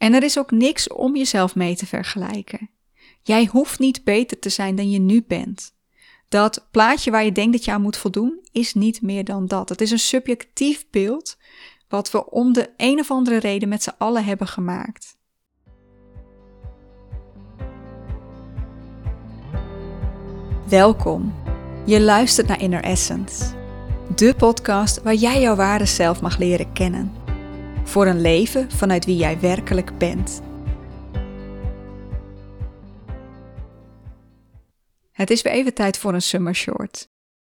En er is ook niks om jezelf mee te vergelijken. Jij hoeft niet beter te zijn dan je nu bent. Dat plaatje waar je denkt dat je aan moet voldoen, is niet meer dan dat. Het is een subjectief beeld wat we om de een of andere reden met z'n allen hebben gemaakt. Welkom. Je luistert naar Inner Essence, de podcast waar jij jouw ware zelf mag leren kennen. Voor een leven vanuit wie jij werkelijk bent. Het is weer even tijd voor een summer short.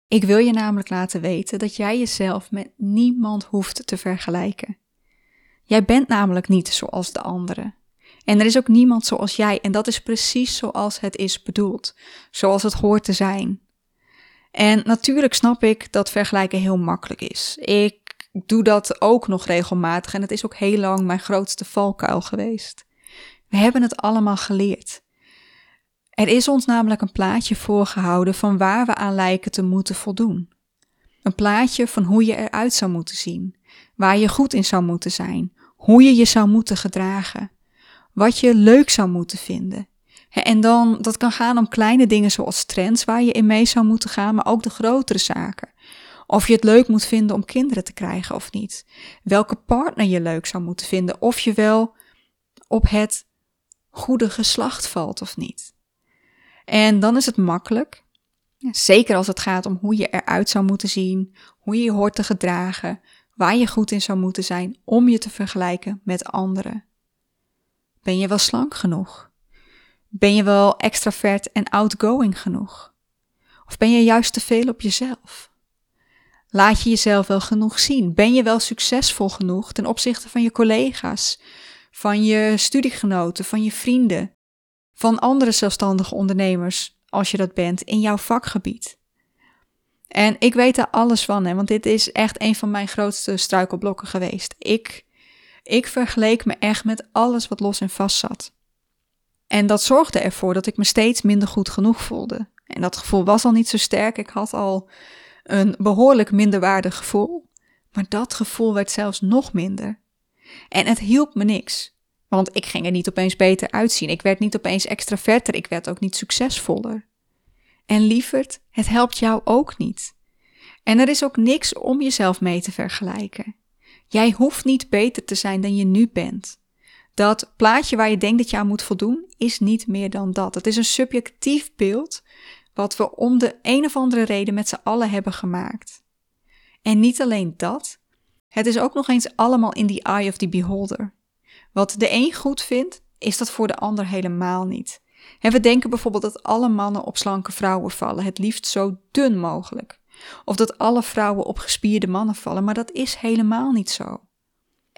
Ik wil je namelijk laten weten dat jij jezelf met niemand hoeft te vergelijken. Jij bent namelijk niet zoals de anderen. En er is ook niemand zoals jij en dat is precies zoals het is bedoeld, zoals het hoort te zijn. En natuurlijk snap ik dat vergelijken heel makkelijk is. Ik doe dat ook nog regelmatig en het is ook heel lang mijn grootste valkuil geweest. We hebben het allemaal geleerd. Er is ons namelijk een plaatje voorgehouden van waar we aan lijken te moeten voldoen. Een plaatje van hoe je eruit zou moeten zien, waar je goed in zou moeten zijn, hoe je je zou moeten gedragen, wat je leuk zou moeten vinden. En dan, dat kan gaan om kleine dingen zoals trends waar je in mee zou moeten gaan, maar ook de grotere zaken. Of je het leuk moet vinden om kinderen te krijgen of niet. Welke partner je leuk zou moeten vinden. Of je wel op het goede geslacht valt of niet. En dan is het makkelijk, zeker als het gaat om hoe je eruit zou moeten zien, hoe je je hoort te gedragen, waar je goed in zou moeten zijn om je te vergelijken met anderen. Ben je wel slank genoeg? Ben je wel extravert en outgoing genoeg? Of ben je juist te veel op jezelf? Laat je jezelf wel genoeg zien? Ben je wel succesvol genoeg ten opzichte van je collega's, van je studiegenoten, van je vrienden, van andere zelfstandige ondernemers, als je dat bent, in jouw vakgebied. En ik weet daar alles van, hè, want dit is echt een van mijn grootste struikelblokken geweest. Ik, ik vergeleek me echt met alles wat los en vast zat. En dat zorgde ervoor dat ik me steeds minder goed genoeg voelde. En dat gevoel was al niet zo sterk. Ik had al een behoorlijk minderwaardig gevoel. Maar dat gevoel werd zelfs nog minder. En het hielp me niks. Want ik ging er niet opeens beter uitzien. Ik werd niet opeens extraverter. Ik werd ook niet succesvoller. En lieverd, het helpt jou ook niet. En er is ook niks om jezelf mee te vergelijken. Jij hoeft niet beter te zijn dan je nu bent. Dat plaatje waar je denkt dat je aan moet voldoen, is niet meer dan dat. Het is een subjectief beeld wat we om de een of andere reden met z'n allen hebben gemaakt. En niet alleen dat, het is ook nog eens allemaal in the eye of the beholder. Wat de een goed vindt, is dat voor de ander helemaal niet. En we denken bijvoorbeeld dat alle mannen op slanke vrouwen vallen, het liefst zo dun mogelijk. Of dat alle vrouwen op gespierde mannen vallen, maar dat is helemaal niet zo.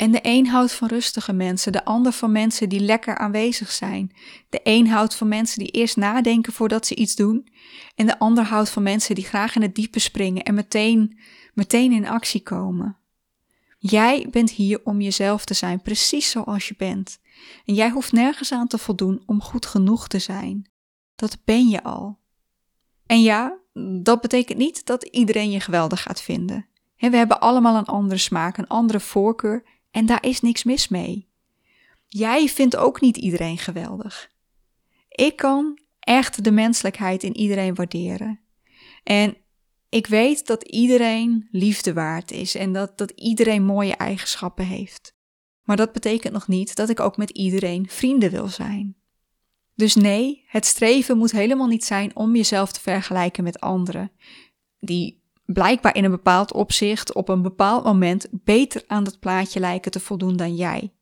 En de een houdt van rustige mensen, de ander van mensen die lekker aanwezig zijn. De een houdt van mensen die eerst nadenken voordat ze iets doen. En de ander houdt van mensen die graag in het diepe springen en meteen, meteen in actie komen. Jij bent hier om jezelf te zijn, precies zoals je bent. En jij hoeft nergens aan te voldoen om goed genoeg te zijn. Dat ben je al. En ja, dat betekent niet dat iedereen je geweldig gaat vinden. We hebben allemaal een andere smaak, een andere voorkeur en daar is niks mis mee. Jij vindt ook niet iedereen geweldig. Ik kan echt de menselijkheid in iedereen waarderen. En ik weet dat iedereen liefde waard is en dat, dat iedereen mooie eigenschappen heeft. Maar dat betekent nog niet dat ik ook met iedereen vrienden wil zijn. Dus nee, het streven moet helemaal niet zijn om jezelf te vergelijken met anderen, die blijkbaar in een bepaald opzicht op een bepaald moment beter aan dat plaatje lijken te voldoen dan jij.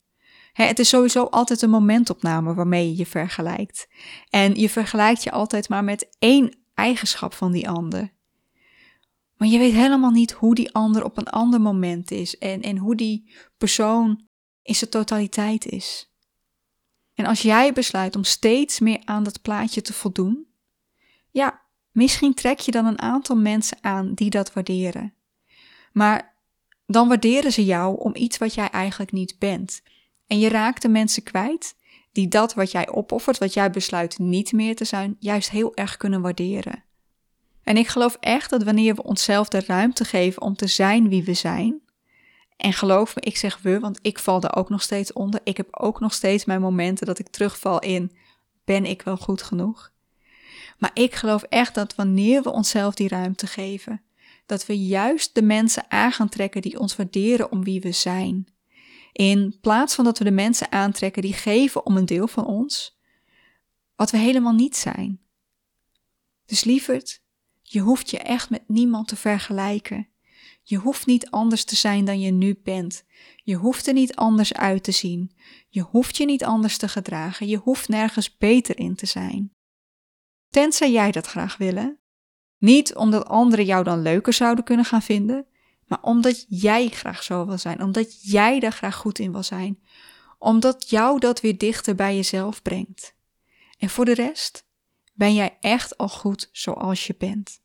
het is sowieso altijd een momentopname waarmee je je vergelijkt. En je vergelijkt je altijd maar met één eigenschap van die ander. Maar je weet helemaal niet hoe die ander op een ander moment is en, en hoe die persoon in zijn totaliteit is. En als jij besluit om steeds meer aan dat plaatje te voldoen, ja, misschien trek je dan een aantal mensen aan die dat waarderen. Maar dan waarderen ze jou om iets wat jij eigenlijk niet bent. En je raakt de mensen kwijt die dat wat jij opoffert, wat jij besluit niet meer te zijn, juist heel erg kunnen waarderen. En ik geloof echt dat wanneer we onszelf de ruimte geven om te zijn wie we zijn, En geloof me, ik zeg we, want ik val er ook nog steeds onder. Ik heb ook nog steeds mijn momenten dat ik terugval in: ben ik wel goed genoeg? Maar ik geloof echt dat wanneer we onszelf die ruimte geven, dat we juist de mensen aan gaan trekken die ons waarderen om wie we zijn. In plaats van dat we de mensen aantrekken die geven om een deel van ons, wat we helemaal niet zijn. Dus lieverd, je hoeft je echt met niemand te vergelijken. Je hoeft niet anders te zijn dan je nu bent. Je hoeft er niet anders uit te zien. Je hoeft je niet anders te gedragen. Je hoeft nergens beter in te zijn. Tenzij jij dat graag willen. Niet omdat anderen jou dan leuker zouden kunnen gaan vinden, maar omdat jij graag zo wil zijn, omdat jij daar graag goed in wil zijn, omdat jou dat weer dichter bij jezelf brengt. En voor de rest ben jij echt al goed zoals je bent.